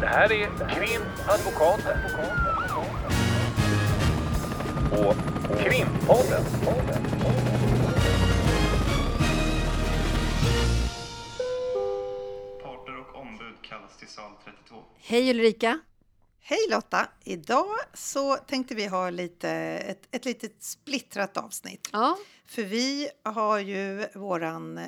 Det här är Krimadvokaten. Och Krimpodden. Parter och ombud kallas till sal 32. Hej Ulrika! Hej Lotta! Idag så tänkte vi ha lite, ett, ett litet splittrat avsnitt. Ja, För vi har ju våran eh,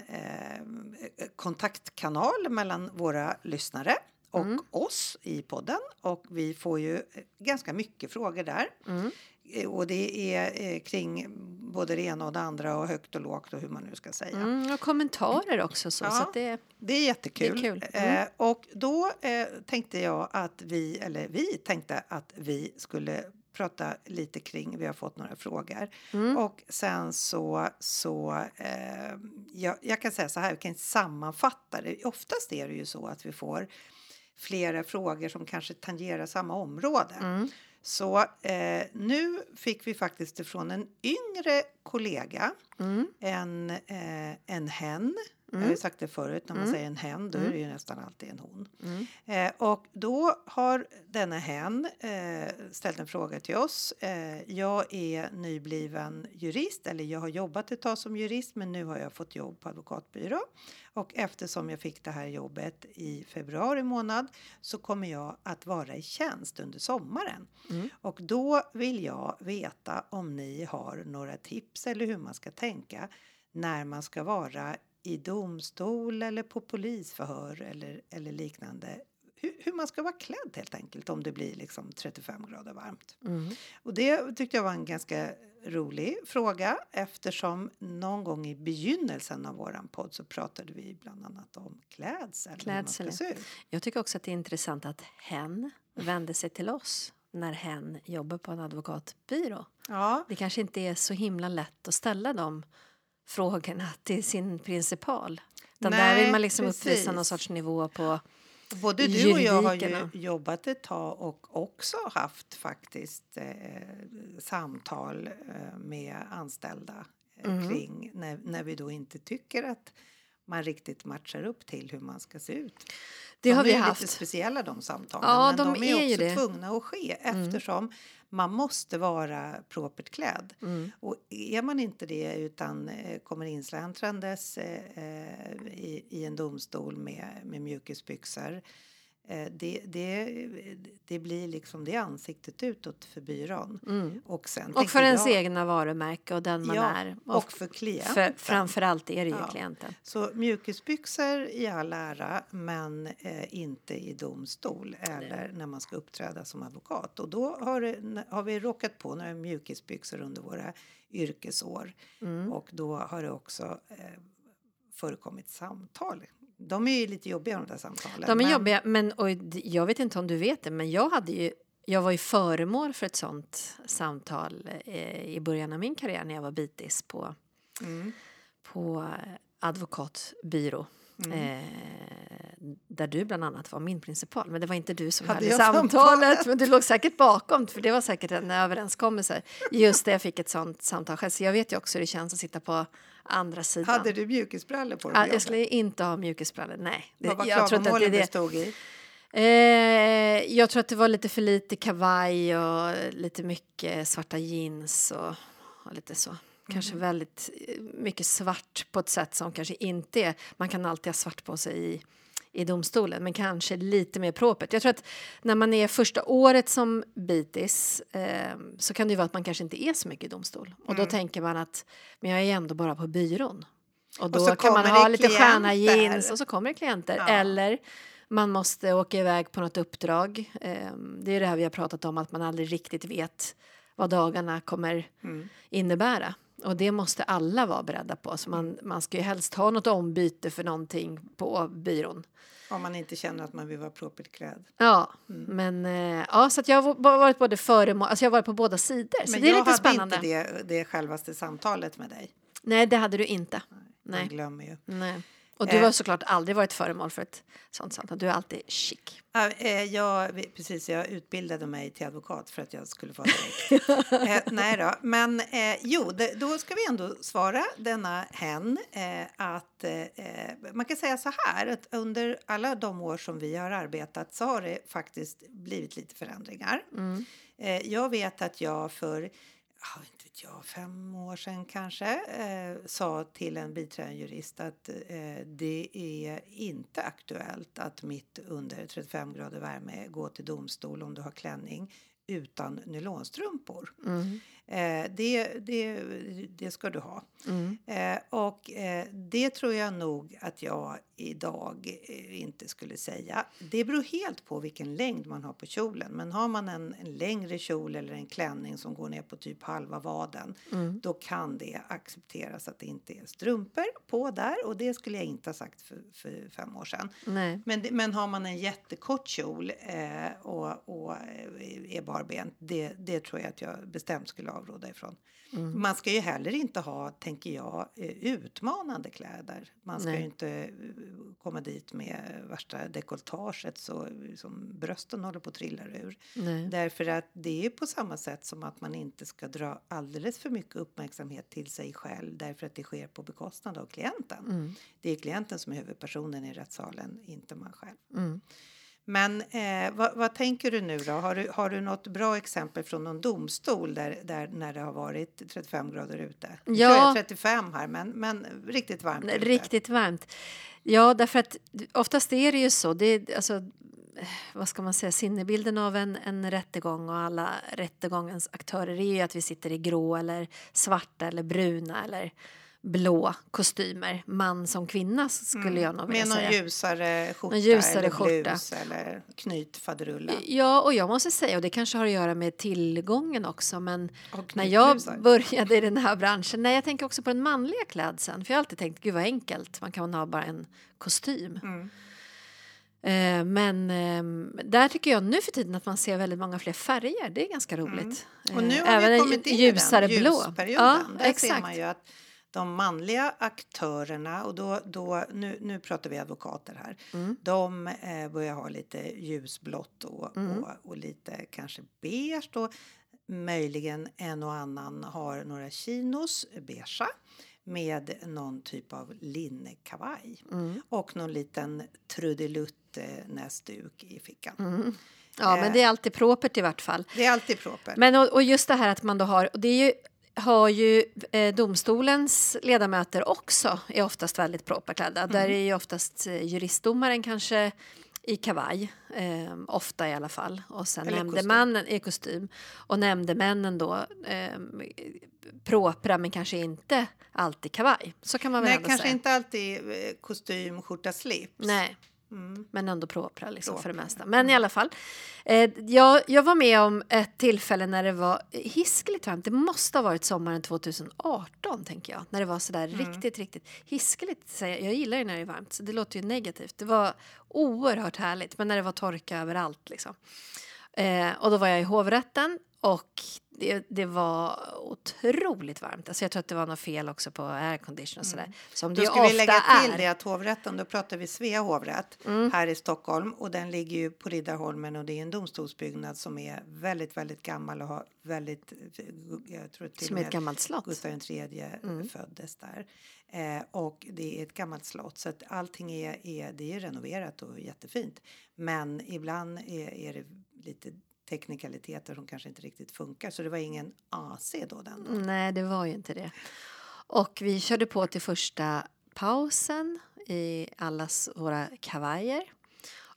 kontaktkanal mellan våra lyssnare och oss i podden. Och vi får ju eh, ganska mycket frågor där. Mm. Eh, Och det är eh, kring både det ena och det andra och högt och lågt och hur man nu ska säga. mm, och kommentarer också. Så, Ja. så det, Det är jättekul. Det är kul. Mm. Eh, och då eh, tänkte jag att vi, eller vi tänkte att vi skulle prata lite kring, vi har fått några frågor. Mm. Och sen så, så eh, jag, jag kan säga så här, vi kan sammanfatta det. Oftast är det ju så att vi får flera frågor som kanske tangerar samma område. mm. Så eh, nu fick vi faktiskt ifrån en yngre kollega Mm. en, eh, en hen. Jag har ju sagt det förut, när man säger en hen då är det ju nästan alltid en hon. Mm. Eh, och då har denna hen eh, ställt en fråga till oss. Eh, jag är nybliven jurist, eller jag har jobbat ett tag som jurist men nu har jag fått jobb på advokatbyrå. Och eftersom jag fick det här jobbet i februari månad så kommer jag att vara i tjänst under sommaren. Och då vill jag veta om ni har några tips eller hur man ska tänka när man ska vara i domstol eller på polisförhör eller, eller liknande. Hur, hur man ska vara klädd helt enkelt om det blir liksom 35 grader varmt. Mm. Och det tyckte jag var en ganska rolig fråga eftersom någon gång i begynnelsen av våran podd så pratade vi bland annat om klädsel. Klädsel. Jag tycker också att det är intressant att hen vänder sig till oss när hen jobbar på en advokatbyrå. Ja, Det kanske inte är så himla lätt att ställa de frågorna till sin principal. Utan där Nej, vill man liksom precis. uppvisa någon sorts nivå på... Både du och jag har ju jobbat ett tag och också haft faktiskt eh, samtal eh, med anställda eh, Mm. kring när, när vi då inte tycker att man riktigt matchar upp till hur man ska se ut. Det de har vi är haft. lite speciella de samtalen Ja, men de de, är, är också det. Mm. tvungna att ske eftersom man måste vara propert klädd. Mm. Och är man inte det utan eh, kommer insläntrandes eh, eh, i, i en domstol med, med mjukisbyxor det, det, det blir liksom det ansiktet utåt för byrån. Och, sen Och för ens jag- egna varumärke och den man ja, är. och för klienten. för, framförallt är det ju Ja. klienten. Så mjukisbyxor i all ära, men eh, inte i domstol eller när man ska uppträda som advokat. Och då har, har vi råkat på några mjukisbyxor under våra yrkesår. Mm. Och då har det också eh, förekommit samtal. De är ju lite jobbiga de där samtalen. De är men- jobbiga, men och jag vet inte om du vet det, men jag hade ju jag var ju föremål för ett sånt samtal eh, i början av min karriär när jag var bitis på, Mm. på advokatbyrå. Eh, där du bland annat var min principal. Men det var inte du som Hade hade, samtalet. Men du låg säkert bakom, för det var säkert en överenskommelse. Just det, jag fick ett sånt samtal själv. Så jag vet ju också hur det känns att sitta på andra sidan. Hade du mjukisbrallor på dig? jobbet? jag skulle inte ha mjukisbrallor, nej. Vad var jag tror att det det det. stod i? Eh, jag tror att det var lite för lite kavaj och lite mycket svarta jeans och, och lite så. Kanske väldigt eh, mycket svart på ett sätt som kanske inte är... Man kan alltid ha svart på sig i, i domstolen, men kanske lite mer propert. Jag tror att när man är första året som bitis eh, så kan det ju vara att man kanske inte är så mycket i domstol. Och då tänker man att men jag är ändå bara på byrån. Och då så kan man ha lite sköna jeans och så kommer det klienter. Ja. Eller man måste åka iväg på något uppdrag. Ehm, Det är det här vi har pratat om, att man aldrig riktigt vet vad dagarna kommer Mm. innebära. Och det måste alla vara beredda på. Så man, man ska ju helst ha något ombyte för någonting på byrån. Om man inte känner att man vill vara propert klädd. Ja, Mm. men eh, ja, så jag har varit både föremål, alltså jag har varit på båda sidor. Så Men det är jag lite hade spännande. inte det, det självaste samtalet med dig. Nej, det hade du inte. Man Nej. glömmer ju. Nej. Och du Eh. har såklart aldrig varit föremål för ett sånt samtal. Du är alltid chic. Eh, jag, precis, jag utbildade mig till advokat för att jag skulle få direkt. eh, nej då, men eh, jo, det, då ska vi ändå svara denna hen eh, att eh, eh, man kan säga så här att under alla de år som vi har arbetat så har det faktiskt blivit lite förändringar. Eh, jag vet att jag för inte vet jag, fem år sedan kanske eh, sa till en biträdande jurist att eh, det är inte aktuellt att mitt under 35 grader värme gå till domstol om du har klänning utan nylonstrumpor. Eh, det, det, det ska du ha. Eh, och eh, det tror jag nog att jag idag eh, inte skulle säga. Det beror helt på vilken längd man har på kjolen. Men har man en, en längre kjol eller en klänning som går ner på typ halva vaden då kan det accepteras att det inte är strumpor på där. Och det skulle jag inte ha sagt för, för fem år sedan. Nej. Men, men har man en jättekort kjol eh, och, och eh, är barbent, det, det tror jag att jag bestämt skulle avråda ifrån. Man ska ju heller inte ha, tänker jag, eh, utmanande kläder. Man ska Nej. ju inte eh, komma dit med värsta dekolletaget så som brösten håller på att trilla ur. Nej. Därför att det är på samma sätt som att man inte ska dra alldeles för mycket uppmärksamhet till sig själv därför att det sker på bekostnad av klienten. Det är klienten som är huvudpersonen i rättssalen, inte man själv. Men eh, vad, vad tänker du nu då? Har du, har du något bra exempel från någon domstol där, där när det har varit 35 grader ute? Ja. tror jag 35 här, men, men riktigt varmt ute. Riktigt varmt. Ja, därför att oftast är det ju så. Det alltså, vad ska man säga, sinnebilden av en, en rättegång och alla rättegångens aktörer är ju att vi sitter i grå eller svarta eller bruna eller blå kostymer. Man som kvinna skulle jag nog vilja Med någon säga. ljusare skjorta Någon ljusare eller skjorta. blus eller knytfaderulla. Ja, och jag måste säga, och det kanske har att göra med tillgången också, men när jag började i den här branschen, nej jag tänker också på den manliga klädseln, för jag har alltid tänkt, gud vad enkelt, man kan ha bara en kostym. Mm. Eh, men ehm, där tycker jag nu för tiden att man ser väldigt många fler färger, det är ganska roligt. Mm. Och nu Eh, har även vi kommit in i den ljusperioden. Ja, Där ser exakt. man ju att de manliga aktörerna, och då, då, nu, nu pratar vi advokater här, Mm. de eh, börjar ha lite ljusblått och, Mm. och, och lite kanske beige. Då. Möjligen en och annan har några chinos, beigea med någon typ av linnekavaj Mm. och någon liten trudelutt eh, näsduk i fickan. Mm. Ja, men Eh. det är alltid propert i vart fall. Det är alltid proper. Men och, och just det här att man då har, och det är ju, har ju eh, domstolens ledamöter också är oftast väldigt properklädda. Där är ju oftast eh, juristdomaren kanske i kavaj, eh, ofta i alla fall. Och sen Eller nämndemannen i kostym. Och nämndemännen då eh, propra men kanske inte alltid kavaj. Så kan man väl Nej, kanske säga. inte alltid eh, kostym, skjorta, slips. Nej. Mm. Men ändå propra liksom för det mesta. Men i alla fall. Eh, jag, jag var med om ett tillfälle när det var hiskeligt varmt. Det måste ha varit sommaren 2018 tänker jag. När det var sådär riktigt, riktigt hiskeligt. säger Jag Jag gillar ju när det är varmt så det låter ju negativt. Det var oerhört härligt. Men när det var torka överallt liksom. Eh, och då var jag i hovrätten och det, det var otroligt varmt. Alltså jag tror att det var något fel också på aircondition och sådär. Som det Då ska vi lägga till är. det att hovrätten, då pratar vi Svea hovrätt Mm. här i Stockholm och den ligger ju på Riddarholmen och det är en domstolsbyggnad som är väldigt, väldigt gammal och har väldigt, jag tror till Som är ett med gammalt slott. Gustav III Mm. föddes där. Eh, och det är ett gammalt slott så att allting är, är, det är renoverat och jättefint. Men ibland är, är det lite teknikaliteter som kanske inte riktigt funkar så det var ingen AC då den dagen. Nej, det var ju inte det. Och vi körde på till första pausen i allas våra kavajer.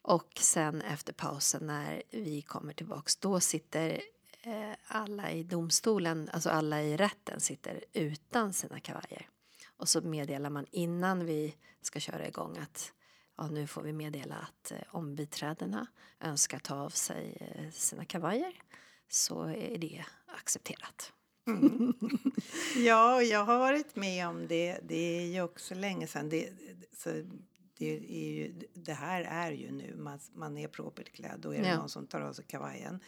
Och sen efter pausen när vi kommer tillbaks, då sitter eh, alla i domstolen, alltså alla i rätten sitter utan sina kavajer. Och så meddelar man innan vi ska köra igång att ja, nu får vi meddela att eh, om biträdena önskar ta av sig eh, sina kavajer så är det accepterat. Ja, och jag har varit med om det. Det är ju också länge sedan. Det, så det, är ju, det här är ju nu, man, man är propert klädd och är det Ja. någon som tar av sig kavajen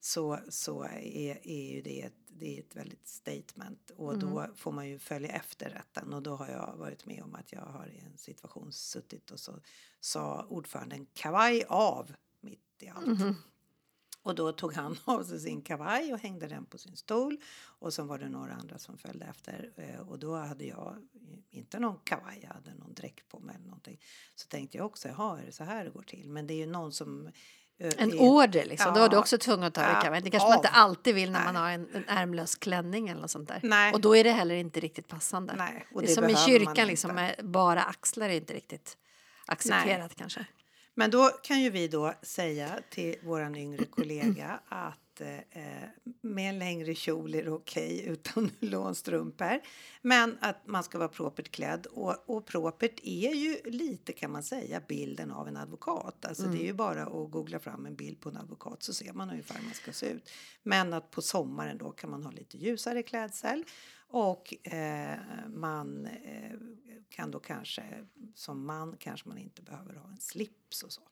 så, så är, är ju det ett det är ett väldigt statement och då får man ju följa efter rätten och då har jag varit med om att jag har i en situation suttit och så sa ordföranden kavaj av mitt i allt. Och då tog han av sig sin kavaj och hängde den på sin stol. Och sen var det några andra som följde efter. Eh, Och då hade jag inte någon kavaj, jag hade någon dräkt på mig eller någonting. Så tänkte jag också, jaha, är det så här det går till? Men det är ju någon som... eh, En är- order liksom, då är du Ja. också tvungen att ta Ja, det. Det kanske man inte av. alltid vill när man Nej. har en, en ärmlös klänning eller något sånt där. Nej. Och då är det heller inte riktigt passande. Nej, och det är det som i man kyrkan liksom, med bara axlar är inte riktigt accepterat kanske. Men då kan ju vi då säga till våran yngre kollega att eh, med en längre kjol är det okej utan nylonstrumpor. Men att man ska vara propert klädd och, och propert är ju lite kan man säga bilden av en advokat. Alltså det är ju bara att googla fram en bild på en advokat så ser man ungefär hur man ska se ut. Men att på sommaren då kan man ha lite ljusare klädsel och eh, man eh, kan då kanske som man kanske man inte behöver ha en slips och så.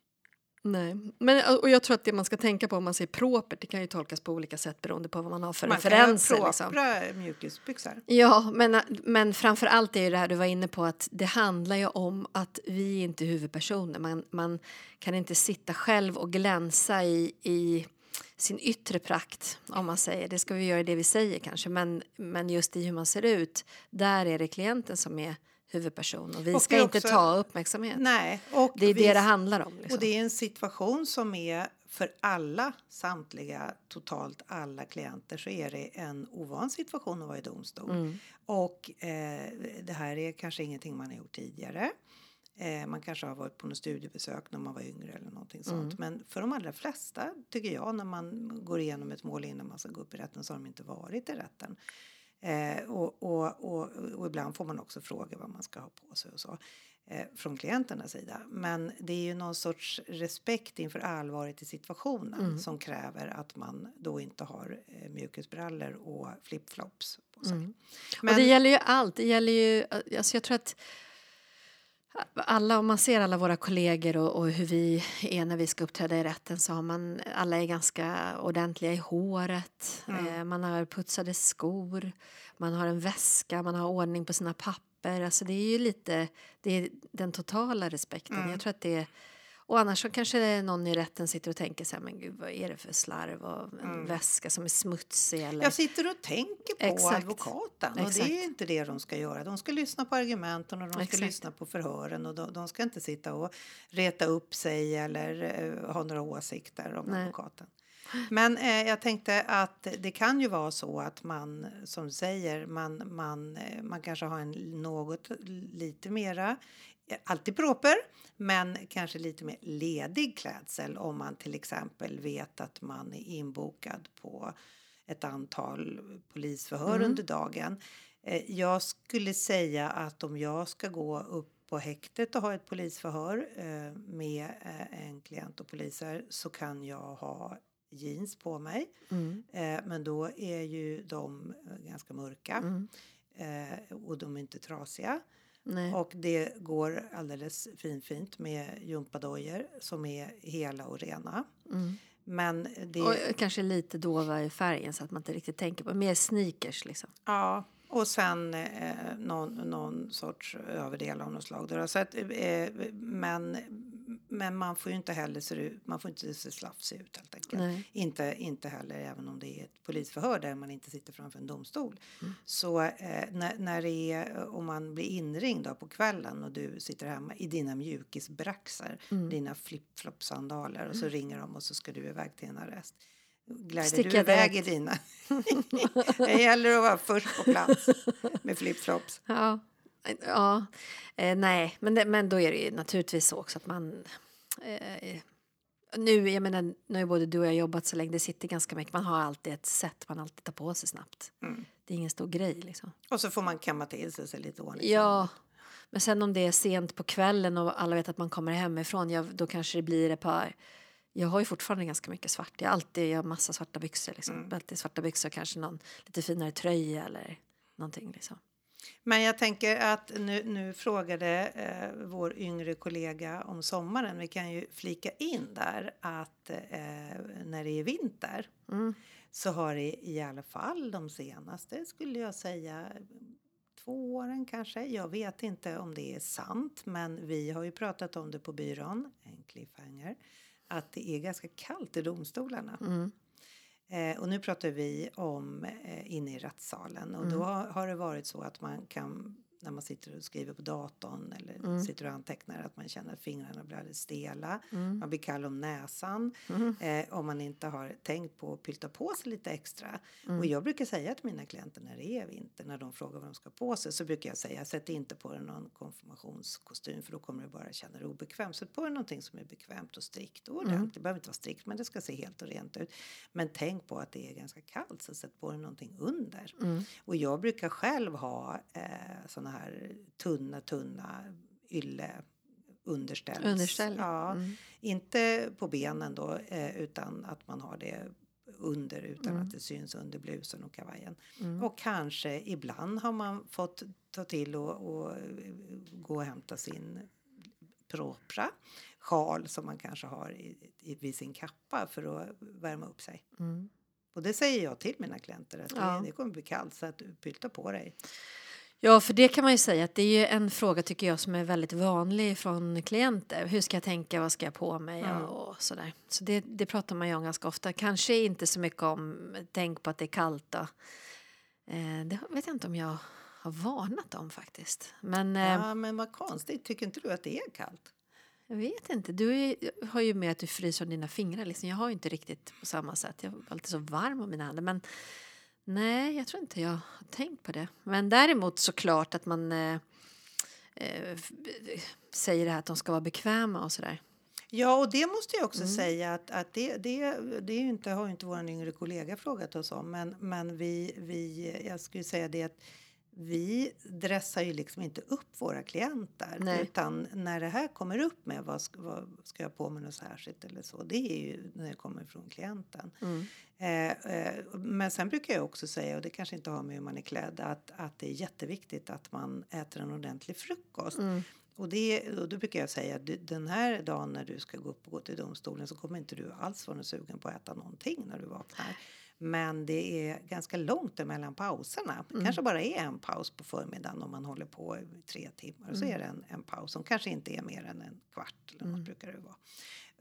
Nej, men och jag tror att det man ska tänka på om man säger propert, det kan ju tolkas på olika sätt beroende på vad man har för Man referenser. kan ha liksom. propra mjukisbyxor. Ja, men, men framför allt är ju det här du var inne på att det handlar ju om att vi är inte huvudpersoner. Man, man kan inte sitta själv och glänsa i, i sin yttre prakt, om man säger. Det ska vi göra i det vi säger kanske, men, men just i hur man ser ut, där är det klienten som är huvudperson och vi Och ska är inte också- ta uppmärksamhet. Nej, och Det är vi- det det handlar om. Liksom. Och det är en situation som är för alla, samtliga, totalt alla klienter så är det en ovan situation att vara i domstol. Mm. Och eh, det här är kanske ingenting man har gjort tidigare. Eh, man kanske har varit på något studiebesök när man var yngre eller någonting sånt. Mm. Men för de allra flesta, tycker jag, när man går igenom ett mål innan man ska gå upp i rätten så har de inte varit i rätten. Eh, och, och, och, och ibland får man också fråga vad man ska ha på sig och så eh, från klienternas sida. Men det är ju någon sorts respekt inför allvaret i situationen Mm. som kräver att man då inte har eh, mjukisbrallor och flipflops på sig. Mm. Men, och det gäller ju allt. Det gäller ju, alltså jag tror att alla, om man ser alla våra kollegor och, och hur vi är när vi ska uppträda i rätten så har man, alla är ganska ordentliga i håret, Mm. eh, man har putsade skor, man har en väska, man har ordning på sina papper. Alltså det är ju lite, det är den totala respekten. Mm. Jag tror att det och annars så kanske någon i rätten sitter och tänker så här, men gud vad är det för slarv och en Mm. väska som är smutsig eller... jag sitter och tänker på Exakt. advokaten och Exakt. det är inte det de ska göra. De ska lyssna på argumenten och de ska Exakt. lyssna på förhören och de, de ska inte sitta och reta upp sig eller eh, ha några åsikter om Nej. advokaten. Men eh, jag tänkte att det kan ju vara så att man, som du säger, man, man, eh, man kanske har en något lite mera, alltid proper, men kanske lite mer ledig klädsel om man till exempel vet att man är inbokad på ett antal polisförhör Mm. under dagen. Eh, Jag skulle säga att om jag ska gå upp på häktet och ha ett polisförhör eh, med eh, en klient och poliser så kan jag ha jeans på mig. Mm. Eh, Men då är ju de eh, ganska mörka Mm. eh, och de är inte trasiga. Nej. Och det går alldeles fint fint med gympadojor som är hela och rena. Mm. Men det... Och kanske lite dova i färgen så att man inte riktigt tänker på mer sneakers liksom. Ja, och sen eh, någon, någon sorts överdel av något slag. Då. Så att, eh, men, men man får ju inte heller se ut, man får inte se slafsig ut helt enkelt. Nej. Inte, inte heller även om det är ett polisförhör där man inte sitter framför en domstol. Mm. Så eh, när, när det är, om man blir inringd på kvällen och du sitter hemma i dina mjukisbraxar, Mm. dina flip-flop-sandaler och så ringer de och så ska du iväg till en arrest. Glider Sticker du iväg direkt. i dina? det gäller att vara först på plats med flip-flops. Ja, ja. Eh, nej, men, det, men då är det ju naturligtvis så också att man... Eh, nu, jag menar, nu har både du och jag jobbat så länge, det sitter ganska mycket, man har alltid ett sätt man alltid tar på sig snabbt. Mm. Det är ingen stor grej liksom. Och så får man kamma till sig, sig lite ordning. Ja, men sen om det är sent på kvällen och alla vet att man kommer hemifrån, ja, då kanske det blir ett par... Jag har ju fortfarande ganska mycket svart. Jag har alltid jag har massa svarta byxor. Liksom. Mm. Alltid svarta byxor, kanske någon lite finare tröja eller någonting. Liksom. Men jag tänker att nu, nu frågade eh, vår yngre kollega om sommaren. Vi kan ju flika in där att eh, när det är vinter Mm. så har det i alla fall de senaste, skulle jag säga, två åren kanske. Jag vet inte om det är sant, men vi har ju pratat om det på byrån, en cliffhanger, att det är ganska kallt i domstolarna. Mm. Eh, och nu pratar vi om eh, inne i rättssalen. Och då har, har det varit så att man kan när man sitter och skriver på datorn eller sitter och antecknar att man känner att fingrarna blir alldeles stela. Man blir kall om näsan eh, om man inte har tänkt på att pylta på sig lite extra. Och jag brukar säga till mina klienter när det är vinter, när de frågar vad de ska på sig, så brukar jag säga sätt inte på dig någon konfirmationskostym för då kommer du bara känna dig obekväm. Sätt på dig någonting som är bekvämt och strikt och ordentligt. Det behöver inte vara strikt men det ska se helt och rent ut. Men tänk på att det är ganska kallt så sätt på dig någonting under. Och jag brukar själv ha eh, såna här tunna, tunna ylle underställs. Underställ. Ja, Mm. inte på benen då eh, utan att man har det under utan Mm. att det syns under blusen och kavajen. Och kanske ibland har man fått ta till och, och gå och hämta sin propra sjal som man kanske har i, i, vid sin kappa för att värma upp sig. Mm. Och det säger jag till mina klienter att Ja. det, det kommer bli kallt så att du pylta på dig. Ja, för det kan man ju säga att det är ju en fråga tycker jag som är väldigt vanlig från klienter. Hur ska jag tänka, vad ska jag på mig Mm. och sådär. Så det, det pratar man ju om ganska ofta. Kanske inte så mycket om tänk på att det är kallt då. Eh, det vet jag inte om jag har varnat om faktiskt. Men eh, Ja, men vad konstigt, tycker inte du att det är kallt? jag vet inte. Du är, har ju med att du fryser om dina fingrar. Liksom. Jag har ju inte riktigt på samma sätt. Jag är alltid så varm om mina händer. Men nej, jag tror inte jag har tänkt på det. Men däremot såklart att man eh, eh, säger det här att de ska vara bekväma och sådär. Ja, och det måste jag också Mm. säga att, att det, det, det är inte, har ju inte vår yngre kollega frågat oss om. Men, men vi, vi, jag skulle säga det att vi dressar ju liksom inte upp våra klienter. Nej. Utan när det här kommer upp med vad ska, vad ska jag på mig något särskilt eller så. Det är ju när det kommer från klienten. Mm. Eh, eh, men sen brukar jag också säga, och det kanske inte har med hur man är klädd, att, att det är jätteviktigt att man äter en ordentlig frukost. Mm. Och, det, och då brukar jag säga att den här dagen när du ska gå upp och gå till domstolen så kommer inte du alls vara sugen på att äta någonting när du vaknar. Men det är ganska långt emellan pauserna. Det kanske bara är en paus på förmiddagen om man håller på i tre timmar. Och så är det en, en paus som kanske inte är mer än en kvart eller något brukar det vara.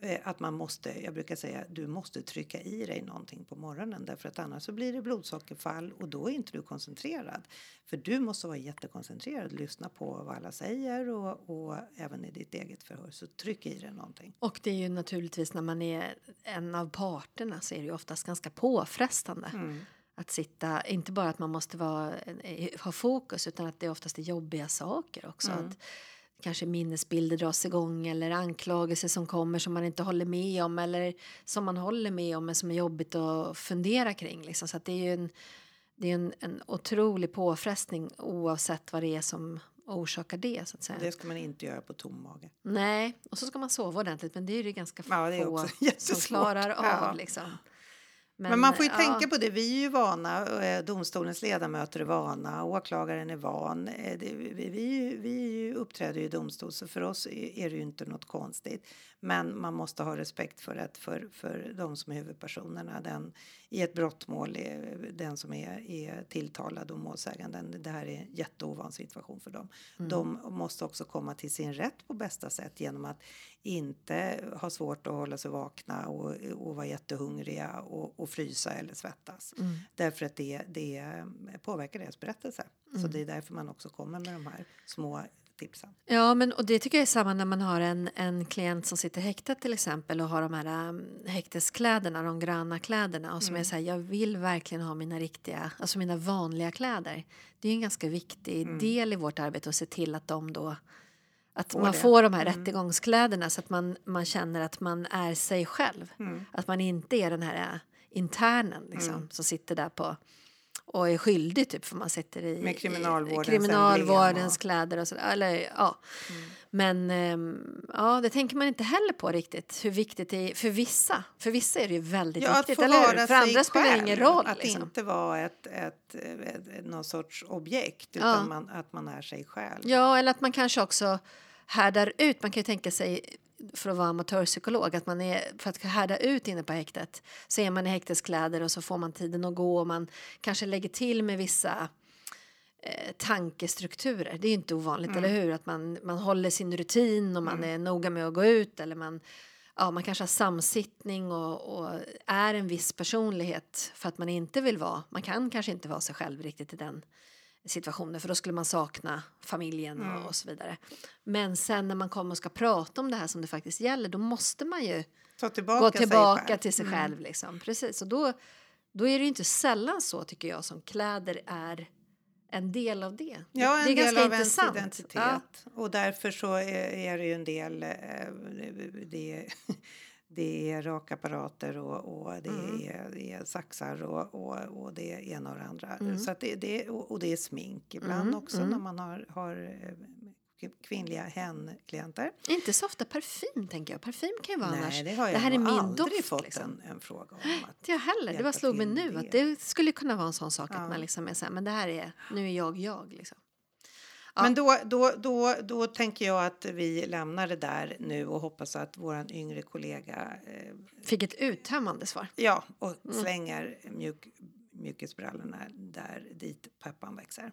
Eh, Att man måste, jag brukar säga, du måste trycka i dig någonting på morgonen därför att annars så blir det blodsockerfall och då är inte du koncentrerad. För du måste vara jättekoncentrerad, lyssna på vad alla säger och, och även i ditt eget förhör så tryck i dig någonting. Och det är ju naturligtvis när man är en av parterna så är det ju oftast ganska påfrestande. Att sitta, inte bara att man måste vara, ha fokus utan att det oftast är jobbiga saker också. Att kanske minnesbilder dras igång eller anklagelser som kommer som man inte håller med om eller som man håller med om men som är jobbigt att fundera kring. Liksom. Så det är ju en, det är en, en otrolig påfrestning oavsett vad det är som orsakar det. Så att säga. Det ska man inte göra på tom mage. Nej, och så ska man sova ordentligt men det är ju ganska Ja, det är få som klarar av. Ja. Liksom. Men, man får ju ja, tänka på det. Vi är ju vana, eh, domstolens ledamöter är vana, åklagaren är van. Eh, Vi, vi, vi, uppträder ju i domstol så för oss är är det ju inte något konstigt. Men man måste ha respekt för att för, för de som är huvudpersonerna. Den, I ett brottmål, är den som är, är tilltalad och målsäganden. Det här är en jätteovan situation för dem. De måste också komma till sin rätt på bästa sätt genom att inte ha svårt att hålla sig vakna och, och vara jättehungriga och, och frysa eller svettas. Därför att det, det påverkar deras berättelse. Så det är därför man också kommer med de här små tipsen. Ja, men och det tycker jag är samma när man har en, en klient som sitter häktad till exempel och har de här um, häkteskläderna, de gröna kläderna och som är så här, jag vill verkligen ha mina riktiga, alltså mina vanliga kläder. Det är en ganska viktig del i vårt arbete att se till att de då att Får man det. får de här rättegångskläderna så att man, man känner att man är sig själv. Mm. Att man inte är den här äh, internen liksom, som sitter där på och är skyldig typ för man sitter i Med kriminalvårdens i, kriminalvårdens och- kläder och sådär. Eller, ja. Men ehm, ja, det tänker man inte heller på riktigt hur viktigt det är för vissa. För vissa är det ju väldigt Ja, viktigt, eller hur? För andra spelar det ingen roll. Att liksom. inte vara ett, ett, ett, någon sorts objekt Ja. utan man, att man är sig själv. Ja, eller att man kanske också härdar ut. Man kan ju tänka sig för att vara amatörpsykolog att man är för att härda ut inne på häktet så är man i häkteskläder och så får man tiden att gå och man kanske lägger till med vissa eh, tankestrukturer. Det är inte ovanligt, Mm. eller hur? Att man, man håller sin rutin och man är noga med att gå ut eller man, ja, man kanske har samsittning och, och är en viss personlighet för att man inte vill vara, man kan kanske inte vara sig själv riktigt i den situationen för då skulle man sakna familjen Mm. och, och så vidare. Men sen när man kommer och ska prata om det här som det faktiskt gäller då måste man ju Ta tillbaka, gå sig tillbaka själv. till sig Mm. själv. Liksom. Precis. Och då, då är det ju inte sällan så tycker jag som kläder är en del av det. Ja, en det är del ganska av ens intressant. identitet. Ja. Och därför så är, är det ju en del... eh, Det, det är rakapparater och, och det, Mm. är, det är saxar och, och, och det är ena och det andra. Mm. Så det, det, och det är smink ibland Mm, också mm. när man har, har eh, kvinnliga hen-klienter. Inte så ofta parfym tänker jag. Parfym kan ju vara annars. Nej, det har jag det här är min aldrig doft. fått liksom. en, en fråga om. Att, jag heller. Det bara slog mig nu med att det. det skulle kunna vara en sån sak Ja. att man liksom är så här, men det här är, nu är jag jag liksom. Ja. Men då, då, då, då tänker jag att vi lämnar det där nu och hoppas att våran yngre kollega eh, Fick ett uttömmande svar. Ja, och Mm. slänger mjuk, mjukisbrallorna där dit peppan växer.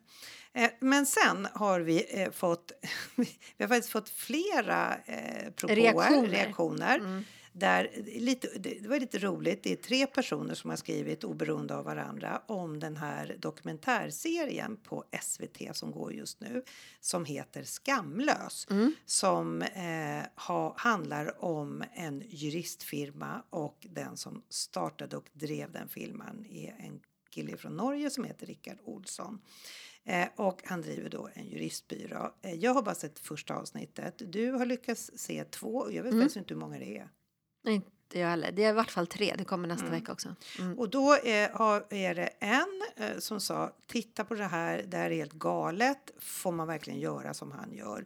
Eh, men sen har vi eh, fått, vi har faktiskt fått flera eh, propåer, Reaktioner. reaktioner. Mm. Där, lite, det var lite roligt, det är tre personer som har skrivit oberoende av varandra om den här dokumentärserien på SVT som går just nu som heter Skamlös. Mm. Som eh, ha, handlar om en juristfirma och den som startade och drev den firman är en kille från Norge som heter Rickard Olsson. Eh, och han driver då en juristbyrå. Eh, jag har bara sett första avsnittet. Du har lyckats se två. Jag vet Mm. faktiskt inte hur många det är. Inte jag heller. Det är i vart fall tre. Det kommer nästa Mm. vecka också. Mm. Och då är, är det en eh, som sa titta på det här, det här är helt galet. Får man verkligen göra som han gör?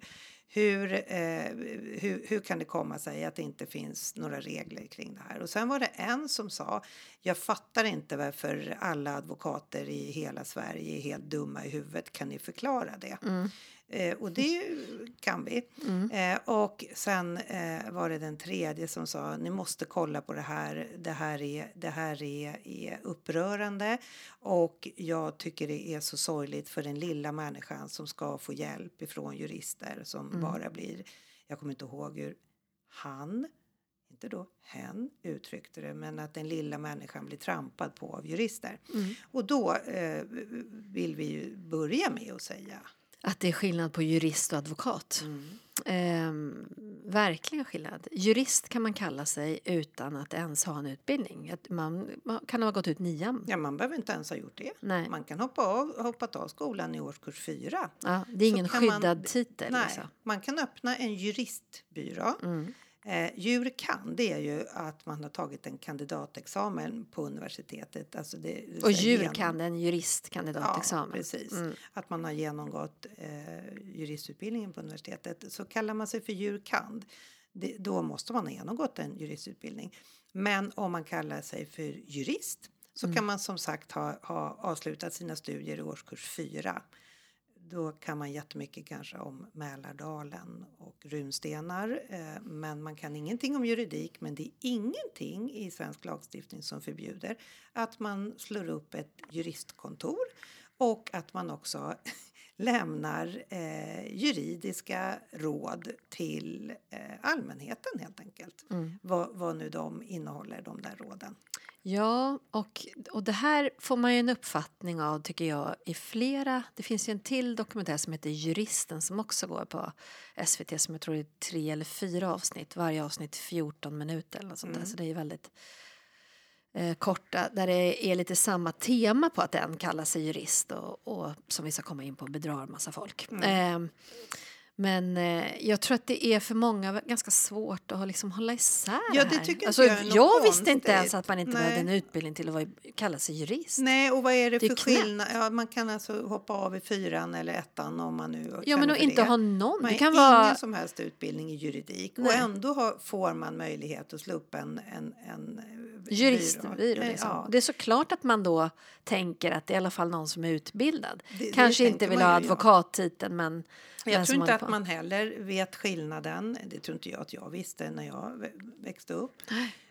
Hur, eh, hur, hur kan det komma sig att det inte finns några regler kring det här? Och sen var det en som sa jag fattar inte varför alla advokater i hela Sverige är helt dumma i huvudet. Kan ni förklara det? Mm. Eh, och det kan vi. Mm. Eh, och sen eh, var det den tredje som sa ni måste kolla på det här. Det här är, det här är, är upprörande och jag tycker det är så sorgligt för den lilla människan som ska få hjälp ifrån jurister som Mm. bara blir, jag kommer inte ihåg hur han inte då hen uttryckte det, men att den lilla människan blir trampad på av jurister. Mm. Och då eh, vill vi ju börja med att säga Att det är skillnad på jurist och advokat. Mm. Ehm, verkligen skillnad. Jurist kan man kalla sig utan att ens ha en utbildning. Att man, man kan ha gått ut nian. Ja, man behöver inte ens ha gjort det. Nej. Man kan hoppa av, hoppat av skolan i årskurs fyra. Ja, det är ingen kan man- skyddad titel. Nej, Liksom. man kan öppna en juristbyrå. Mm. Eh, jur kan, det är ju att man har tagit en kandidatexamen på universitetet. Alltså det, Och djur kan en juristkandidatexamen. Ja, precis. Mm. Att man har genomgått eh, juristutbildningen på universitetet. Så kallar man sig för jurkand, det, då måste man ha genomgått en juristutbildning. Men om man kallar sig för jurist så Mm. kan man som sagt ha, ha avslutat sina studier i årskurs fyra. Då kan man jättemycket kanske om Mälardalen och runstenar. Eh, men man kan ingenting om juridik. Men det är ingenting i svensk lagstiftning som förbjuder att man slår upp ett juristkontor och att man också lämnar eh, juridiska råd till eh, allmänheten helt enkelt. Mm. Vad, vad nu de innehåller, de där råden. Ja, och, och det här får man ju en uppfattning av tycker jag i flera. Det finns ju en till dokumentär som heter Juristen som också går på SVT som jag tror är tre eller fyra avsnitt. Varje avsnitt 14 minuter eller något sånt. Mm. Så det är väldigt eh, korta där det är lite samma tema på att en kallar sig jurist och, och som vi ska komma in på bedrar massa folk. Mm. Eh, Men eh, jag tror att det är för många ganska svårt att liksom hålla isär Ja, det tycker alltså, jag jag visste inte ens att man inte Nej. behövde en utbildning till att vara, kalla sig jurist. Nej, och vad är det, Det är för knäppt. skillnad? Ja, man kan alltså hoppa av i fyran eller ettan om man nu Ja, men för inte det. ha någon. Man Det kan ingen vara... som helst utbildning i juridik och Nej. ändå har, får man möjlighet att slå upp en, en, en Juristbyrå. byrå. Liksom. Ja, Det är såklart att man då tänker att det är i alla fall någon som är utbildad. Det- det Kanske inte tänker vill ha advokattiteln men... Jag tror inte att på. man heller vet skillnaden. Det tror inte jag att jag visste när jag vä- växte upp.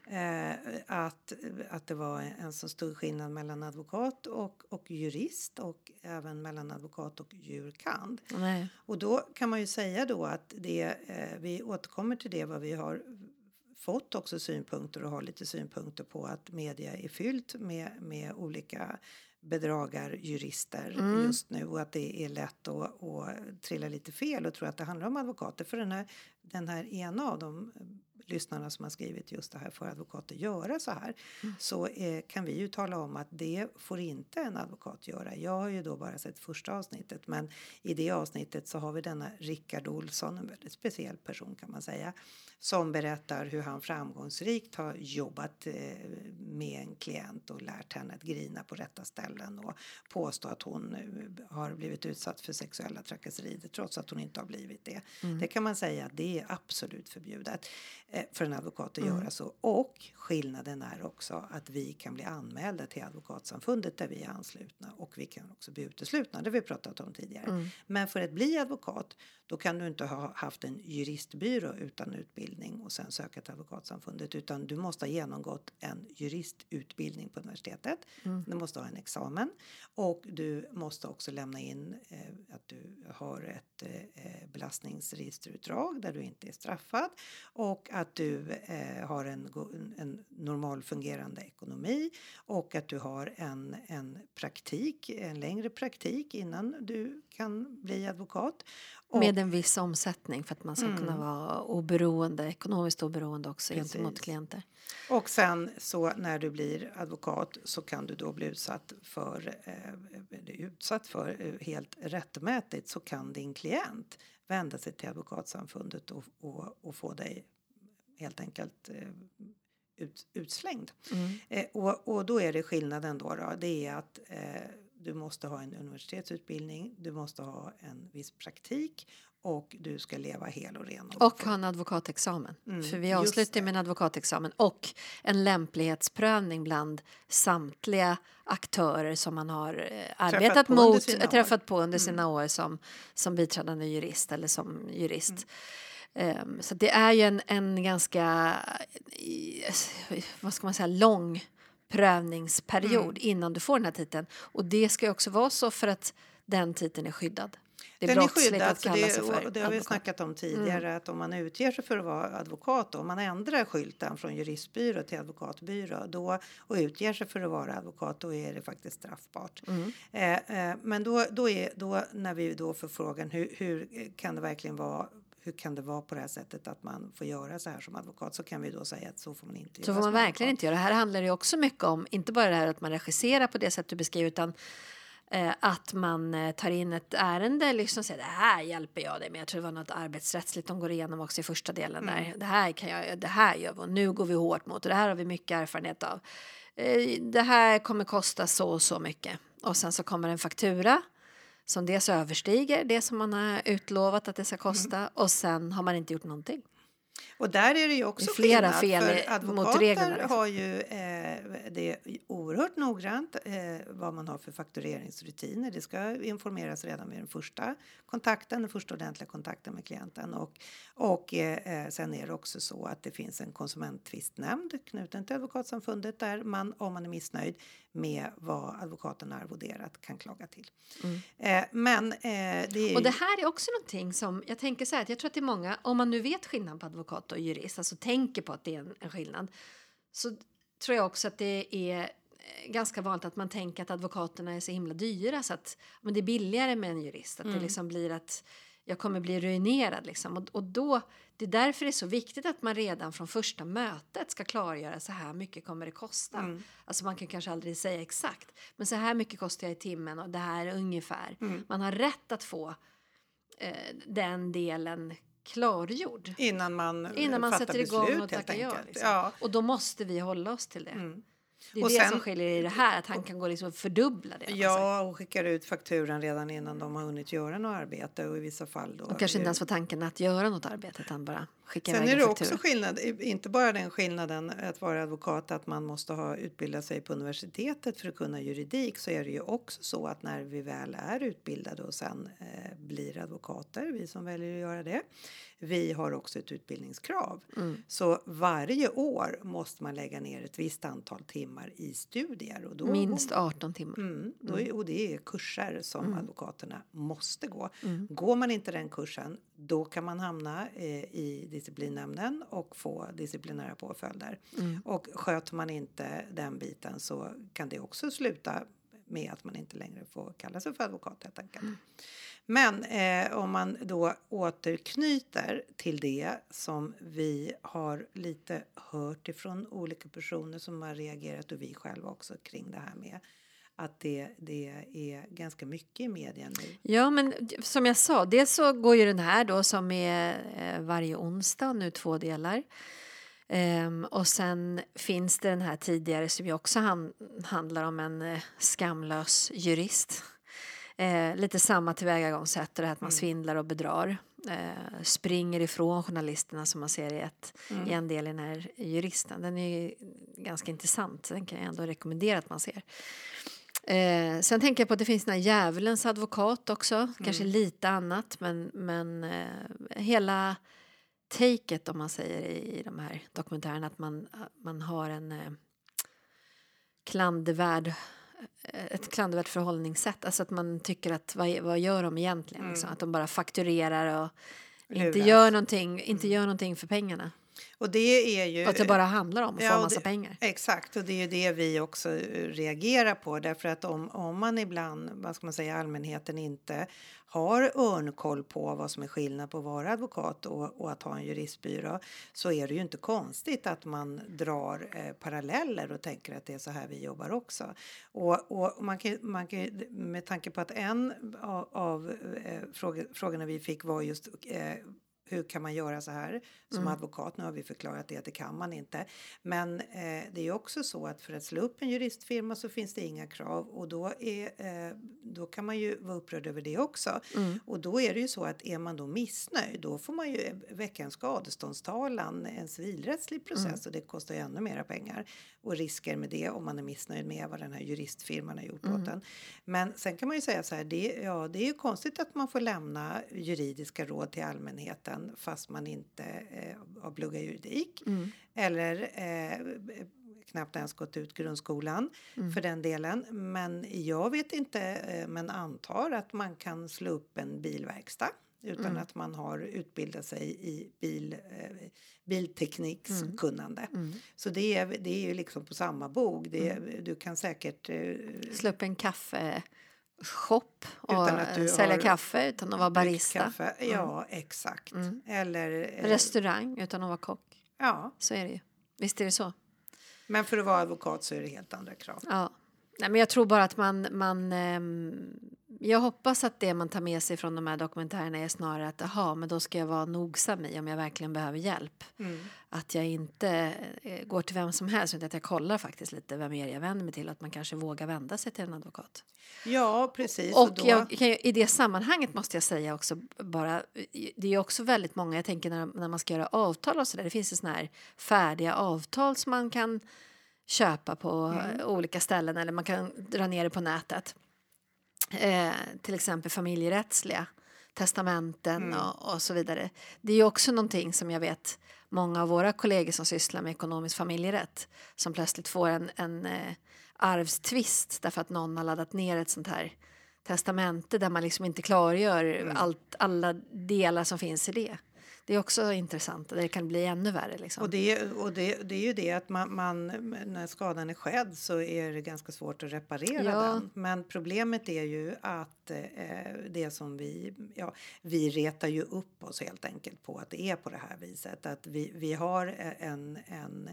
Eh, att, att det var en så stor skillnad mellan advokat och, och jurist och även mellan advokat och jurkand. Nej. Och då kan man ju säga då att det, eh, vi återkommer till det vad vi har fått också synpunkter och har lite synpunkter på att media är fyllt med, med olika bedragarjurister Mm. just nu och att det är lätt att, att trilla lite fel och tro att det handlar om advokater. För den här, den här ena av de eh, lyssnarna som har skrivit just det här för advokater göra så här så eh, kan vi ju tala om att det får inte en advokat göra. Jag har ju då bara sett första avsnittet men i det avsnittet så har vi denna Rickard Olsson, en väldigt speciell person kan man säga, som berättar hur han framgångsrikt har jobbat eh, med en klient och lärt henne att grina på rätta ställen och påstå att hon eh, har blivit utsatt för sexuella trakasserier trots att hon inte har blivit det. Det kan man säga att det är absolut förbjudet för en advokat att göra så. Och skillnaden är också att vi kan bli anmälda till Advokatsamfundet där vi är anslutna och vi kan också bli uteslutna. Det vi pratat om tidigare. Men för att bli advokat då kan du inte ha haft en juristbyrå utan utbildning och sen söka till Advokatsamfundet utan du måste ha genomgått en juristutbildning på universitetet. Du måste ha en examen och du måste också lämna in eh, att du har ett eh, belastningsregisterutdrag där du inte är straffad och att du eh, har en, en normal fungerande ekonomi och att du har en, en praktik, en längre praktik innan du kan bli advokat. Och, Med en viss omsättning för att man ska Mm. kunna vara oberoende, ekonomiskt oberoende också gentemot Precis. klienter. Och sen så när du blir advokat så kan du då bli utsatt för, eh, utsatt för eh, helt rättmätigt så kan din klient vända sig till Advokatsamfundet och, och, och få dig helt enkelt eh, ut, utslängd. Mm. Eh, och, och då är det skillnaden då, då det är att eh, du måste ha en universitetsutbildning, du måste ha en viss praktik och du ska leva hel och ren. Och ha en advokatexamen. Mm, För vi avslutar med en advokatexamen och en lämplighetsprövning bland samtliga aktörer som man har eh, arbetat på under mot, år. träffat på under sina år som, som biträdande jurist eller som jurist. Mm. Ehm, så det är ju en, en ganska, eh, vad ska man säga, lång prövningsperiod Mm. innan du får den här titeln. Och det ska också vara så för att den titeln är skyddad. Det är Den är skyddad, att så kalla det, för det har vi snackat om tidigare att om man utger sig för att vara advokat, om man ändrar skylten från juristbyrå till advokatbyrå då, och utger sig för att vara advokat, då är det faktiskt straffbart. Mm. Eh, eh, men då, då, är, då när vi då får frågan hur, hur kan det verkligen vara hur kan det vara på det här sättet att man får göra så här som advokat så kan vi då säga att så får man inte Så göra får man verkligen advokat. inte göra. Här handlar det också mycket om, inte bara det här att man regisserar på det sätt du beskriver, utan att man eh, tar in ett ärende liksom säger det här hjälper jag dig med. Jag tror det var något arbetsrättsligt de går igenom också i första delen där. Det här kan jag, det här gör vi och nu går vi hårt mot och det här har vi mycket erfarenhet av. Eh, det här kommer kosta så och så mycket. Och sen så kommer en faktura som dels överstiger det som man har utlovat att det ska kosta och sen har man inte gjort någonting. Och där är det ju också Det flera skillnad, fel för advokater liksom. har ju eh, det är oerhört noggrant eh, vad man har för faktureringsrutiner. Det ska informeras redan vid den första kontakten, den första ordentliga kontakten med klienten. Och, och eh, sen är det också så att det finns en konsumenttvistnämnd knuten till Advokatsamfundet där man om man är missnöjd med vad advokaten har arvoderat kan klaga till. Eh, men eh, det är Mm. Och ju- det här är också någonting som jag tänker så här att jag tror att det är många, om man nu vet skillnad på advokat och jurist, alltså tänker på att det är en, en skillnad, så tror jag också att det är eh, ganska vanligt att man tänker att advokaterna är så himla dyra så att men det är billigare med en jurist. Att det liksom blir att jag kommer bli ruinerad liksom. Och, och då, det är därför det är så viktigt att man redan från första mötet ska klargöra så här mycket kommer det kosta. Alltså man kan kanske aldrig säga exakt, men så här mycket kostar jag i timmen och det här är ungefär. Man har rätt att få eh, den delen klargjord. Innan man, Innan man sätter igång beslut, och tackar ja. Liksom. Ja. Och då måste vi hålla oss till det. Mm. Det är Och det sen- som skiljer i det här, att han kan gå liksom fördubbla det. alltså. Ja, och skickar ut fakturan redan innan de har hunnit göra något arbete och i vissa fall då. Och kanske inte ens får tanken att göra något arbete utan bara skicka Sen iväg är det också skillnad, inte bara den skillnaden att vara advokat att man måste ha utbildat sig på universitetet för att kunna juridik så är det ju också så att när vi väl är utbildade och sen eh, blir advokater, vi som väljer att göra det, vi har också ett utbildningskrav. Mm. Så varje år måste man lägga ner ett visst antal timmar i studier. Och då, Minst 18 timmar. Mm, då är, och det är kurser som Mm. advokaterna måste gå. Går man inte den kursen då kan man hamna eh, i disciplinnämnden och få disciplinära påföljder. Mm. Och sköter man inte den biten så kan det också sluta med att man inte längre får kalla sig för advokat helt enkelt. Men eh, om man då återknyter till det som vi har lite hört ifrån olika personer som har reagerat och vi själva också kring det här med att det, det är ganska mycket i media nu. Ja, men som jag sa, dels så går ju den här då som är eh, varje onsdag, nu två delar. Um, och sen finns det den här tidigare som ju också han, handlar om en eh, skamlös jurist. Eh, lite samma tillvägagångssätt, det här att man svindlar och bedrar. Eh, springer ifrån journalisterna som man ser i, ett, i en del i den här juristen. Den är ju ganska intressant, den kan jag ändå rekommendera att man ser. Eh, sen tänker jag på att det finns den här djävulens advokat också. Kanske lite annat, men, men eh, hela taket om man säger i, i de här dokumentärerna att man, man har en eh, klandervärd ett klandervärt förhållningssätt. Alltså att man tycker att vad, vad gör de egentligen? Liksom? Att de bara fakturerar och inte Luras. gör, någonting, inte gör någonting för pengarna. Och det är ju... Att det bara handlar om att få Ja, en och massa det- pengar. Exakt, och det är ju det vi också eh, reagerar på. Därför att om, om man ibland, vad ska man säga, allmänheten inte har örnkoll på vad som är skillnad på att vara advokat och, och att ha en juristbyrå så är det ju inte konstigt att man drar eh, paralleller och tänker att det är så här vi jobbar också. Och, och man kan, man kan, med tanke på att en av, av eh, frågorna vi fick var just eh, hur kan man göra så här som advokat? Nu har vi förklarat det att det kan man inte. Men eh, det är också så att för att slå upp en juristfirma så finns det inga krav och då, är, eh, då kan man ju vara upprörd över det också. Och då är det ju så att är man då missnöjd då får man ju väcka en skadeståndstalan, en civilrättslig process och det kostar ju ännu mera pengar och risker med det om man är missnöjd med vad den här juristfirman har gjort åt en. Men sen kan man ju säga så här, det, ja, det är ju konstigt att man får lämna juridiska råd till allmänheten fast man inte eh, har pluggat juridik. Eller eh, knappt ens gått ut grundskolan för den delen. Men jag vet inte, eh, men antar att man kan slå upp en bilverkstad utan att man har utbildat sig i bil, eh, bilteknikskunnande. Så det är, det är ju liksom på samma bog. Det är, Du kan säkert eh, Slå upp en kaffeshop och Utan att du sälja kaffe utan att vara barista. Kaffe. Ja, exakt. Eller... eh, Restaurang utan att vara kock. Ja, Så är det ju. Visst är det så? men för att vara advokat så är det helt andra krav. Ja. Nej, men jag tror bara att man... man ehm, jag hoppas att det man tar med sig från de här dokumentärerna är snarare att aha, men då ska jag vara nogsam i om jag verkligen behöver hjälp. Att jag inte eh, går till vem som helst utan att jag kollar faktiskt lite vem är jag vänder mig till och att man kanske vågar vända sig till en advokat. Ja, precis. Och då, jag, ju, i det sammanhanget måste jag säga också bara, det är också väldigt många, jag tänker när, när man ska göra avtal och sådär, det finns ju sådana här färdiga avtal som man kan köpa på eh, olika ställen eller man kan dra ner det på nätet. Eh, till exempel familjerättsliga testamenten och, och så vidare. Det är också någonting som jag vet många av våra kollegor som sysslar med ekonomisk familjerätt som plötsligt får en, en eh, arvstvist därför att någon har laddat ner ett sånt här testamente där man liksom inte klargör allt, alla delar som finns i det. Det är också intressant, där det kan bli ännu värre. Liksom. Och, det, och det, det är ju det att man, man, när skadan är skedd så är det ganska svårt att reparera Ja. den. Men problemet är ju att eh, det som vi, ja, vi retar ju upp oss helt enkelt på att det är på det här viset. Att vi, vi har en, en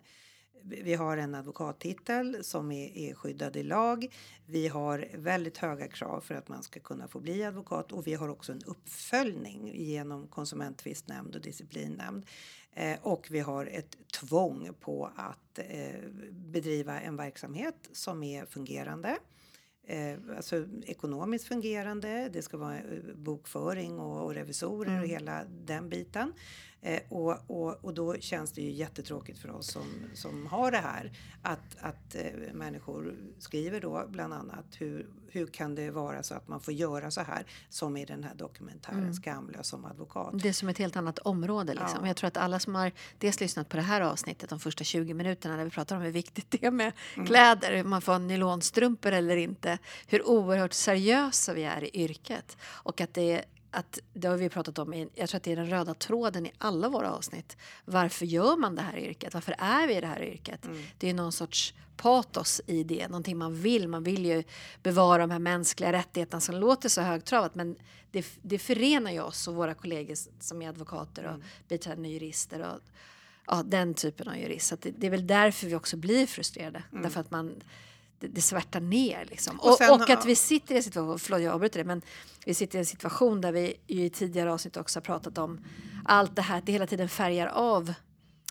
vi har en advokattitel som är, är skyddad i lag. Vi har väldigt höga krav för att man ska kunna få bli advokat och vi har också en uppföljning genom konsumenttvistnämnd och disciplinnämnd. Eh, och vi har ett tvång på att eh, bedriva en verksamhet som är fungerande eh, alltså ekonomiskt fungerande. Det ska vara eh, bokföring och, och revisorer Mm. och hela den biten. Eh, och, och, och då känns det ju jättetråkigt för oss som, som har det här att, att eh, människor skriver då bland annat hur, hur kan det vara så att man får göra så här som i den här dokumentären Mm. Skamlös som advokat. Det är som ett helt annat område. Liksom. Ja. Jag tror att alla som har dels lyssnat på det här avsnittet de första 20 minuterna när vi pratar om hur viktigt det är med Mm. kläder, hur man får nylonstrumpor eller inte, hur oerhört seriösa vi är i yrket och att det är att det har vi pratat om, jag tror att det är den röda tråden i alla våra avsnitt. Varför gör man det här yrket? Varför är vi i det här yrket? Mm. Det är någon sorts patos i det, någonting man vill. Man vill ju bevara de här mänskliga rättigheterna som låter så högtravat men det, det förenar ju oss och våra kollegor som är advokater och biträdande jurister och ja, den typen av jurist. Så det, det är väl därför vi också blir frustrerade. Därför att man det, det svärtar ner liksom. Och Och, sen och, att vi sitter i en situation, förlåt jag avbryter det, men vi sitter i en situation där vi i tidigare avsnitt också har pratat om allt det här, att det hela tiden färgar av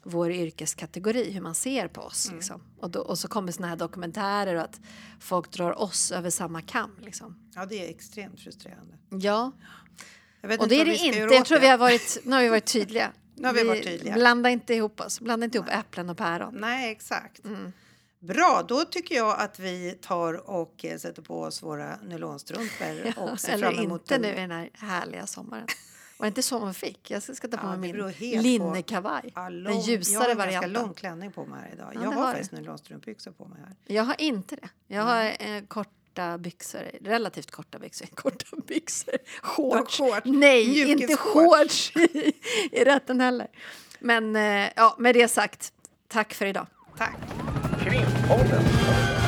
vår yrkeskategori, hur man ser på oss. Mm. Liksom. Och, då, och så kommer såna här dokumentärer och att folk drar oss över samma kam. Liksom. Ja, det är extremt frustrerande. Ja, och det är det vi inte. Jag tror vi har varit, nu har vi varit tydliga. Nu har vi varit tydliga. Blanda inte ihop oss, blanda inte ihop äpplen och päron. Nej, exakt. Mm. Bra, då tycker jag att vi tar och eh, sätter på oss våra nylonstrumpor och ser Eller fram emot inte en- nu i den här härliga sommaren. Var det inte så man fick? Jag ska ta på Ja, mig min på- linnekavaj. Ja, Den lång- jag har ljusare en ganska varianten. lång klänning på mig här idag. Ja, jag har faktiskt nylonstrumpbyxor på mig här. Jag har inte det. Jag har eh, korta byxor, relativt korta byxor. Korta byxor. Shorts. shorts. Nej, inte Mjukisshorts. shorts i, i rätten heller. Men eh, ja, med det sagt, tack för idag. Tack! Krimpodden.